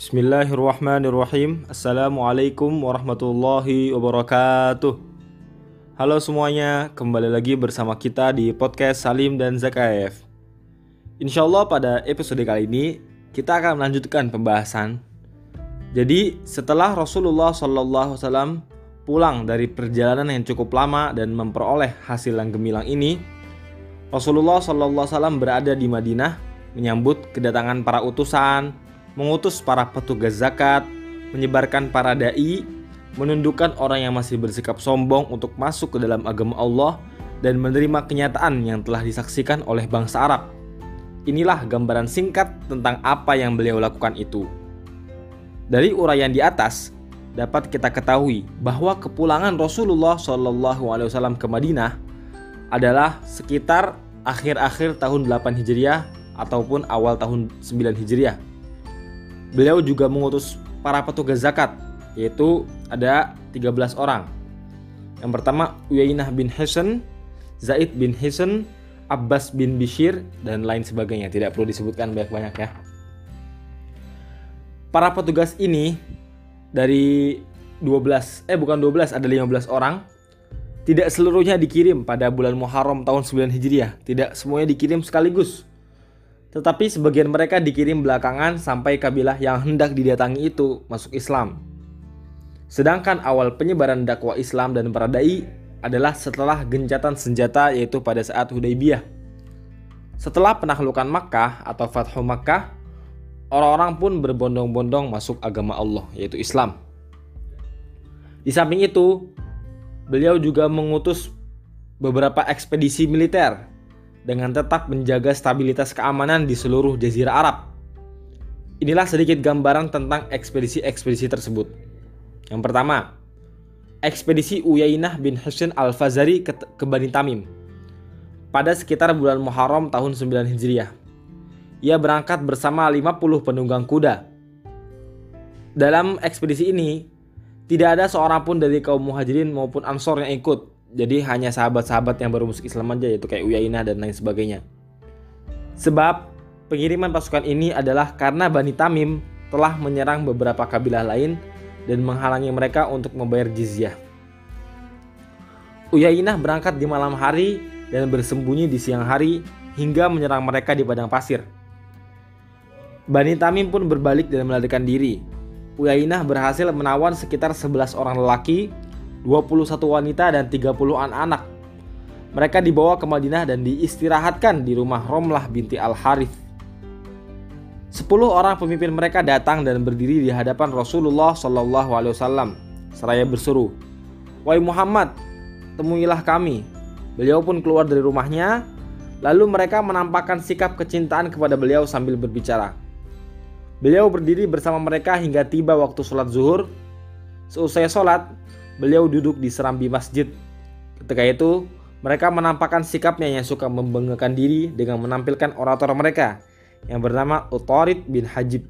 Bismillahirrahmanirrahim. Assalamualaikum warahmatullahi wabarakatuh. Halo semuanya, kembali lagi bersama kita di podcast Salim dan Zakaev Insya Allah pada episode kali ini kita akan melanjutkan pembahasan. Jadi setelah Rasulullah SAW pulang dari perjalanan yang cukup lama dan memperoleh hasil yang gemilang ini Rasulullah SAW berada di Madinah menyambut kedatangan para utusan, mengutus para petugas zakat, menyebarkan para dai, menundukkan orang yang masih bersikap sombong untuk masuk ke dalam agama Allah dan menerima kenyataan yang telah disaksikan oleh bangsa Arab. Inilah gambaran singkat tentang apa yang beliau lakukan itu. Dari uraian di atas, dapat kita ketahui bahwa kepulangan Rasulullah SAW ke Madinah adalah sekitar akhir-akhir tahun 8 Hijriah ataupun awal tahun 9 Hijriah Beliau juga mengutus para petugas zakat, yaitu ada 13 orang. Yang pertama Uyainah bin Hasan, Zaid bin Hasan, Abbas bin Bishir, dan lain sebagainya. Tidak perlu disebutkan banyak-banyak ya. Para petugas ini dari 12, eh bukan 12, ada 15 orang. Tidak seluruhnya dikirim pada bulan Muharram tahun 9 Hijriah. Tidak semuanya dikirim sekaligus tetapi sebagian mereka dikirim belakangan sampai kabilah yang hendak didatangi itu masuk Islam. Sedangkan awal penyebaran dakwah Islam dan para dai adalah setelah gencatan senjata yaitu pada saat Hudaybiyah. Setelah penaklukan Makkah atau Fathu Makkah, orang-orang pun berbondong-bondong masuk agama Allah yaitu Islam. Di samping itu, beliau juga mengutus beberapa ekspedisi militer dengan tetap menjaga stabilitas keamanan di seluruh jazirah Arab. Inilah sedikit gambaran tentang ekspedisi-ekspedisi tersebut. Yang pertama, ekspedisi Uyainah bin Husain al-Fazari ke, ke Bani Tamim pada sekitar bulan Muharram tahun 9 Hijriah. Ia berangkat bersama 50 penunggang kuda. Dalam ekspedisi ini, tidak ada seorang pun dari kaum muhajirin maupun ansor yang ikut, jadi hanya sahabat-sahabat yang baru masuk Islam aja yaitu kayak Uyainah dan lain sebagainya. Sebab pengiriman pasukan ini adalah karena Bani Tamim telah menyerang beberapa kabilah lain dan menghalangi mereka untuk membayar jizyah. Uyainah berangkat di malam hari dan bersembunyi di siang hari hingga menyerang mereka di padang pasir. Bani Tamim pun berbalik dan melarikan diri. Uyainah berhasil menawan sekitar 11 orang lelaki 21 wanita dan 30 anak-anak. Mereka dibawa ke Madinah dan diistirahatkan di rumah Romlah binti Al-Harith. Sepuluh orang pemimpin mereka datang dan berdiri di hadapan Rasulullah Wasallam seraya berseru, "Wahai Muhammad, temuilah kami." Beliau pun keluar dari rumahnya, lalu mereka menampakkan sikap kecintaan kepada beliau sambil berbicara. Beliau berdiri bersama mereka hingga tiba waktu sholat zuhur. Seusai sholat, beliau duduk di serambi masjid. Ketika itu, mereka menampakkan sikapnya yang suka membanggakan diri dengan menampilkan orator mereka yang bernama Utorid bin Hajib.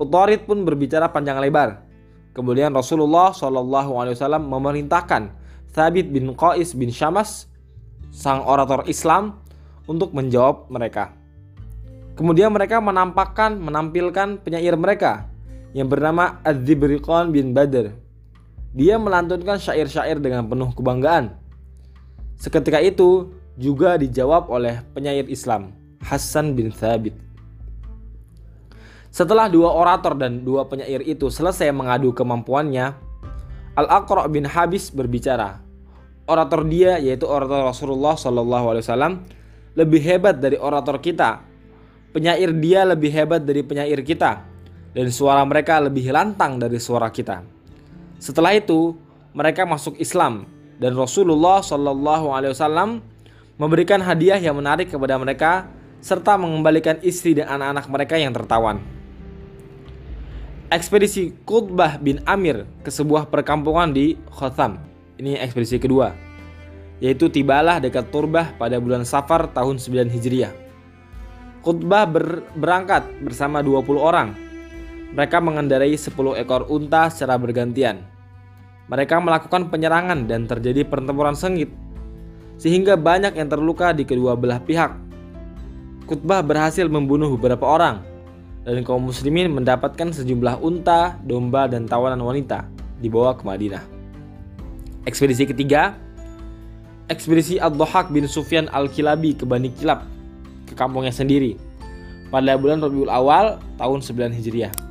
Utorid pun berbicara panjang lebar. Kemudian Rasulullah SAW memerintahkan Thabit bin Qais bin Syamas, sang orator Islam, untuk menjawab mereka. Kemudian mereka menampakkan menampilkan penyair mereka yang bernama Az-Zibriqan bin Badr dia melantunkan syair-syair dengan penuh kebanggaan. Seketika itu juga dijawab oleh penyair Islam Hasan bin Thabit. Setelah dua orator dan dua penyair itu selesai mengadu kemampuannya, Al-Aqra bin Habis berbicara. Orator dia yaitu orator Rasulullah SAW lebih hebat dari orator kita. Penyair dia lebih hebat dari penyair kita dan suara mereka lebih lantang dari suara kita. Setelah itu, mereka masuk Islam dan Rasulullah Shallallahu Alaihi Wasallam memberikan hadiah yang menarik kepada mereka serta mengembalikan istri dan anak-anak mereka yang tertawan. Ekspedisi Qutbah bin Amir ke sebuah perkampungan di Khotham. Ini ekspedisi kedua. Yaitu tibalah dekat Turbah pada bulan Safar tahun 9 Hijriah. Qutbah ber berangkat bersama 20 orang. Mereka mengendarai 10 ekor unta secara bergantian. Mereka melakukan penyerangan dan terjadi pertempuran sengit, sehingga banyak yang terluka di kedua belah pihak. Kutbah berhasil membunuh beberapa orang, dan kaum muslimin mendapatkan sejumlah unta, domba, dan tawanan wanita dibawa ke Madinah. Ekspedisi ketiga, ekspedisi Ad-Dhahak bin Sufyan Al-Kilabi ke Bani Kilab, ke kampungnya sendiri, pada bulan Rabiul Awal tahun 9 Hijriah.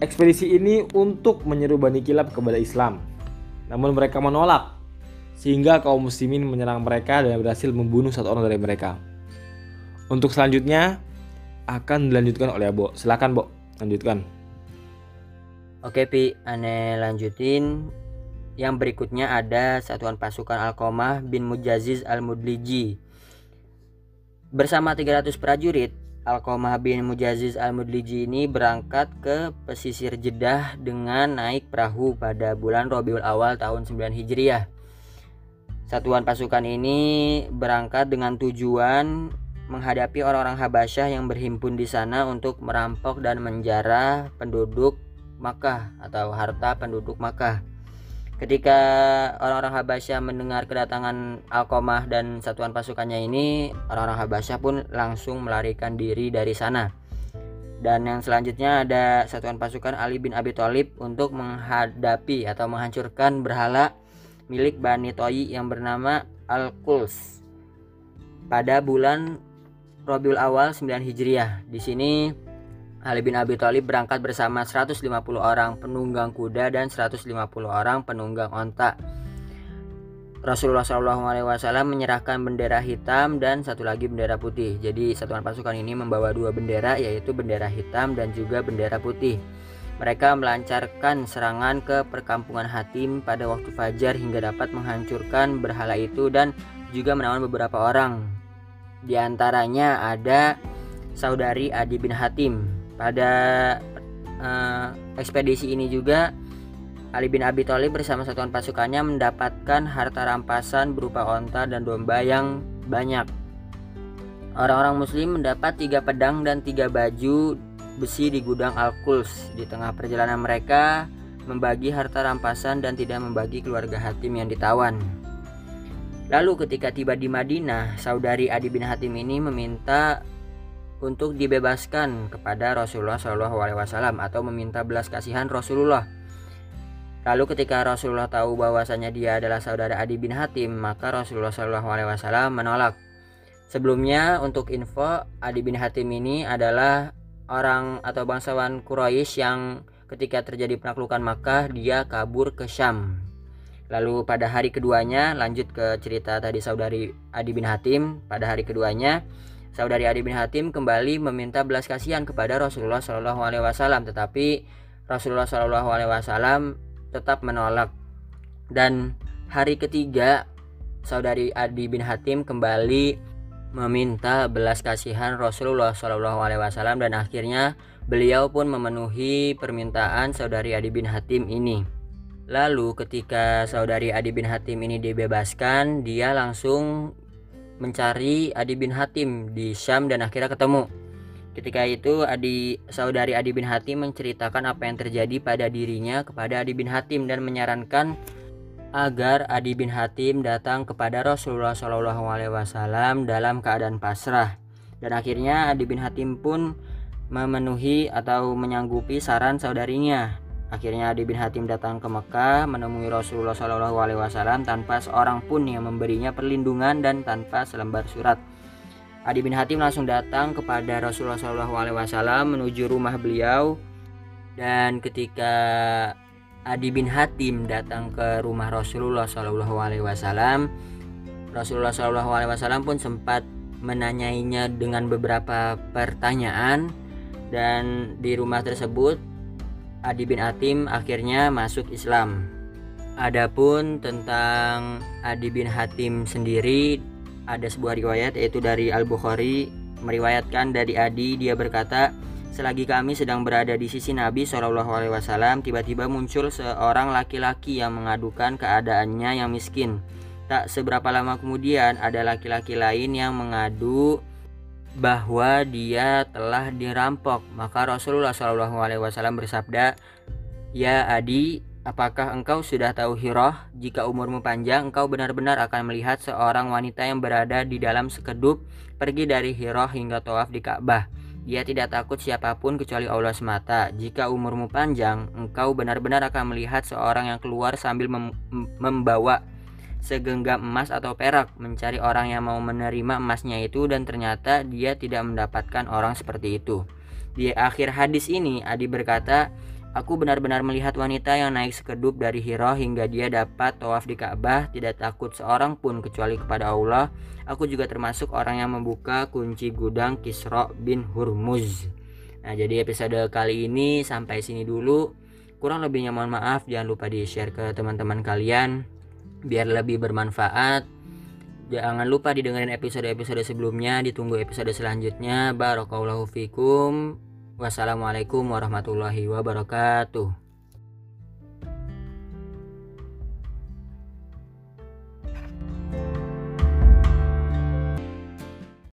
Ekspedisi ini untuk menyeru Bani Kilab kepada Islam, namun mereka menolak, sehingga kaum muslimin menyerang mereka dan berhasil membunuh satu orang dari mereka. Untuk selanjutnya, akan dilanjutkan oleh Abo. Silakan, Bo. Lanjutkan. Oke, Pi. Ane lanjutin. Yang berikutnya ada satuan pasukan Alkomah bin Mujaziz Al-Mudliji. Bersama 300 prajurit, Alkomah bin Mujaziz Al-Mudliji ini berangkat ke pesisir Jeddah dengan naik perahu pada bulan Rabiul Awal tahun 9 Hijriah. Satuan pasukan ini berangkat dengan tujuan menghadapi orang-orang Habasyah yang berhimpun di sana untuk merampok dan menjara penduduk Makkah atau harta penduduk Makkah. Ketika orang-orang Habasyah mendengar kedatangan Alkomah dan satuan pasukannya ini, orang-orang Habasyah pun langsung melarikan diri dari sana. Dan yang selanjutnya ada satuan pasukan Ali bin Abi Thalib untuk menghadapi atau menghancurkan berhala milik Bani Toyi yang bernama Al-Quls pada bulan Rabiul Awal 9 Hijriah. Di sini Ali bin Abi Thalib berangkat bersama 150 orang penunggang kuda dan 150 orang penunggang onta. Rasulullah SAW menyerahkan bendera hitam dan satu lagi bendera putih. Jadi satuan pasukan ini membawa dua bendera yaitu bendera hitam dan juga bendera putih. Mereka melancarkan serangan ke perkampungan Hatim pada waktu fajar hingga dapat menghancurkan berhala itu dan juga menawan beberapa orang di antaranya ada saudari Adi bin Hatim. Pada uh, ekspedisi ini juga Ali bin Abi Thalib bersama satuan pasukannya mendapatkan harta rampasan berupa onta dan domba yang banyak. Orang-orang muslim mendapat tiga pedang dan tiga baju besi di gudang Al-Quls. Di tengah perjalanan mereka membagi harta rampasan dan tidak membagi keluarga Hatim yang ditawan. Lalu ketika tiba di Madinah, saudari Adi bin Hatim ini meminta untuk dibebaskan kepada Rasulullah Shallallahu Alaihi Wasallam atau meminta belas kasihan Rasulullah. Lalu ketika Rasulullah tahu bahwasanya dia adalah saudara Adi bin Hatim, maka Rasulullah Shallallahu Alaihi Wasallam menolak. Sebelumnya untuk info, Adi bin Hatim ini adalah orang atau bangsawan Quraisy yang ketika terjadi penaklukan Makkah dia kabur ke Syam Lalu pada hari keduanya lanjut ke cerita tadi saudari Adi bin Hatim. Pada hari keduanya saudari Adi bin Hatim kembali meminta belas kasihan kepada Rasulullah Shallallahu Alaihi Wasallam, tetapi Rasulullah Shallallahu Alaihi Wasallam tetap menolak. Dan hari ketiga saudari Adi bin Hatim kembali meminta belas kasihan Rasulullah Shallallahu Alaihi Wasallam dan akhirnya beliau pun memenuhi permintaan saudari Adi bin Hatim ini. Lalu ketika saudari Adi bin Hatim ini dibebaskan, dia langsung mencari Adi bin Hatim di Syam dan akhirnya ketemu. Ketika itu Adi saudari Adi bin Hatim menceritakan apa yang terjadi pada dirinya kepada Adi bin Hatim dan menyarankan agar Adi bin Hatim datang kepada Rasulullah Shallallahu Alaihi Wasallam dalam keadaan pasrah. Dan akhirnya Adi bin Hatim pun memenuhi atau menyanggupi saran saudarinya Akhirnya Adi bin Hatim datang ke Mekah menemui Rasulullah Shallallahu Alaihi Wasallam tanpa seorang pun yang memberinya perlindungan dan tanpa selembar surat. Adi bin Hatim langsung datang kepada Rasulullah Shallallahu Alaihi Wasallam menuju rumah beliau dan ketika Adi bin Hatim datang ke rumah Rasulullah Shallallahu Alaihi Wasallam, Rasulullah Shallallahu Alaihi Wasallam pun sempat menanyainya dengan beberapa pertanyaan dan di rumah tersebut Adi bin Hatim akhirnya masuk Islam. Adapun tentang Adi bin Hatim sendiri ada sebuah riwayat yaitu dari Al-Bukhari meriwayatkan dari Adi dia berkata selagi kami sedang berada di sisi Nabi Shallallahu tiba-tiba muncul seorang laki-laki yang mengadukan keadaannya yang miskin tak seberapa lama kemudian ada laki-laki lain yang mengadu bahwa dia telah dirampok. Maka Rasulullah Shallallahu Alaihi Wasallam bersabda, Ya Adi, apakah engkau sudah tahu hiroh? Jika umurmu panjang, engkau benar-benar akan melihat seorang wanita yang berada di dalam sekedup pergi dari hiroh hingga tawaf di Ka'bah. Dia tidak takut siapa pun kecuali Allah semata. Jika umurmu panjang, engkau benar-benar akan melihat seorang yang keluar sambil mem membawa segenggam emas atau perak mencari orang yang mau menerima emasnya itu dan ternyata dia tidak mendapatkan orang seperti itu. Di akhir hadis ini Adi berkata, Aku benar-benar melihat wanita yang naik sekedup dari Hiro hingga dia dapat tawaf di Ka'bah, tidak takut seorang pun kecuali kepada Allah. Aku juga termasuk orang yang membuka kunci gudang Kisra bin Hurmuz. Nah, jadi episode kali ini sampai sini dulu. Kurang lebihnya mohon maaf, jangan lupa di-share ke teman-teman kalian biar lebih bermanfaat. Jangan lupa didengarin episode-episode sebelumnya, ditunggu episode selanjutnya. Barakallahu fikum. Wassalamualaikum warahmatullahi wabarakatuh.